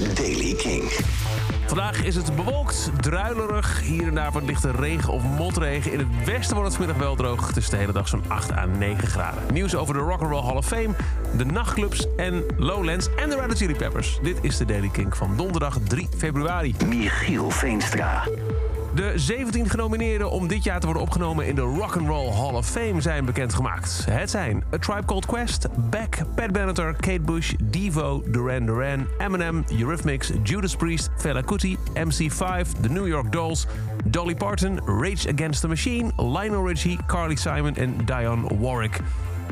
is Daily King. Vandaag is het bewolkt, druilerig. Hier en daar wat lichte regen of motregen. In het westen wordt het vanmiddag wel droog. Het is de hele dag zo'n 8 à 9 graden. Nieuws over de Rock'n'Roll Hall of Fame, de nachtclubs en Lowlands en de Red Chili Peppers. Dit is de Daily King van donderdag 3 februari. Michiel Veenstra. De 17 genomineerden om dit jaar te worden opgenomen in de Rock'n'Roll Hall of Fame zijn bekendgemaakt. Het zijn A Tribe Called Quest, Beck, Pat Benatar, Kate Bush, Devo, Duran Duran, Eminem, Eurythmics, Judas Priest, Fela Kuti, MC5, The New York Dolls, Dolly Parton, Rage Against the Machine, Lionel Richie, Carly Simon en Dionne Warwick.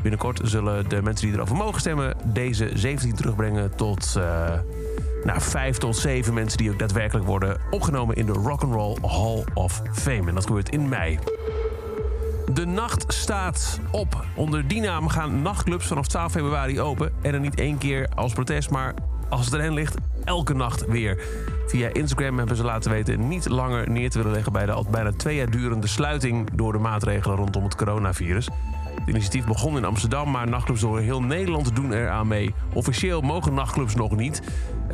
Binnenkort zullen de mensen die erover mogen stemmen deze 17 terugbrengen tot uh, nou, 5 tot 7 mensen die ook daadwerkelijk worden opgenomen in de Rock'n'Roll Hall of Fame. En dat gebeurt in mei. De nacht staat op. Onder die naam gaan nachtclubs vanaf 12 februari open. En er niet één keer als protest, maar als het erin ligt, elke nacht weer. Via Instagram hebben ze laten weten niet langer neer te willen leggen bij de al bijna twee jaar durende sluiting door de maatregelen rondom het coronavirus. Het initiatief begon in Amsterdam, maar nachtclubs door heel Nederland doen eraan mee. Officieel mogen nachtclubs nog niet.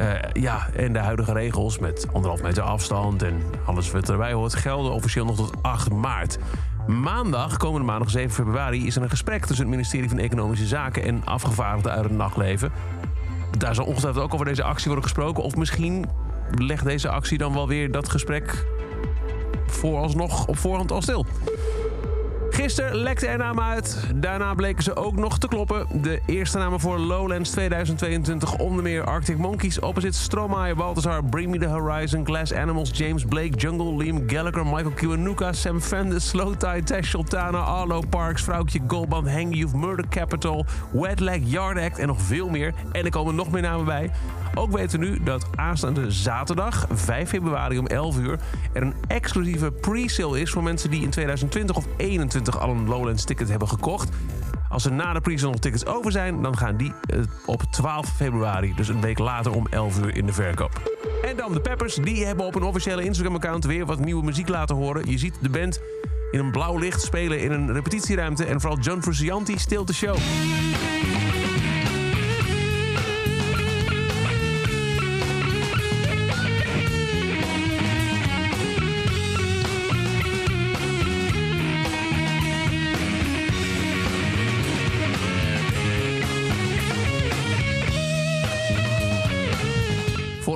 Uh, ja, en de huidige regels met anderhalf meter afstand en alles wat erbij hoort... gelden officieel nog tot 8 maart. Maandag, komende maandag 7 februari, is er een gesprek tussen het ministerie van Economische Zaken en afgevaardigden uit het nachtleven. Daar zal ongetwijfeld ook over deze actie worden gesproken. Of misschien legt deze actie dan wel weer dat gesprek vooralsnog op voorhand al stil. Gisteren lekte er namen uit. Daarna bleken ze ook nog te kloppen. De eerste namen voor Lowlands 2022 onder meer Arctic Monkeys, Opposite, Stromae, Balthazar, Bring Me The Horizon, Glass Animals, James Blake, Jungle, Liam Gallagher, Michael Kiwanuka, Sam Fender, Slow Tide, Tash Sultana, Arlo Parks, Vrouwtje Goldband, Hang Youth, Murder Capital, Wet Leg, Yard Act en nog veel meer. En er komen nog meer namen bij. Ook weten we nu dat aanstaande zaterdag, 5 februari om 11 uur... er een exclusieve pre-sale is voor mensen die in 2020 of 2021 al een Lowlands ticket hebben gekocht. Als er na de pre-sale nog tickets over zijn, dan gaan die uh, op 12 februari, dus een week later om 11 uur in de verkoop. En dan de Peppers, die hebben op een officiële Instagram-account weer wat nieuwe muziek laten horen. Je ziet de band in een blauw licht spelen in een repetitieruimte en vooral John Frusciante stilt de show.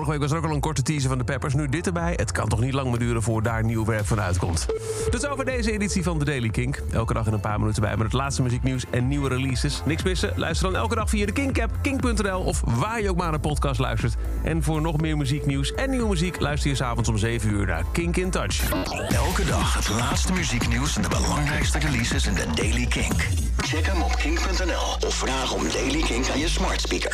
Vorige week was er ook al een korte teaser van de Peppers. Nu dit erbij. Het kan toch niet lang meer duren voor daar nieuw werk van uitkomt. Dus over deze editie van The Daily Kink. Elke dag in een paar minuten bij met het laatste muzieknieuws en nieuwe releases. Niks missen? Luister dan elke dag via de Kink-app, kink.nl of waar je ook maar een podcast luistert. En voor nog meer muzieknieuws en nieuwe muziek luister je s'avonds om 7 uur naar Kink in Touch. Elke dag het laatste muzieknieuws en de belangrijkste releases in The Daily Kink. Check hem op kink.nl of vraag om Daily Kink aan je smart speaker.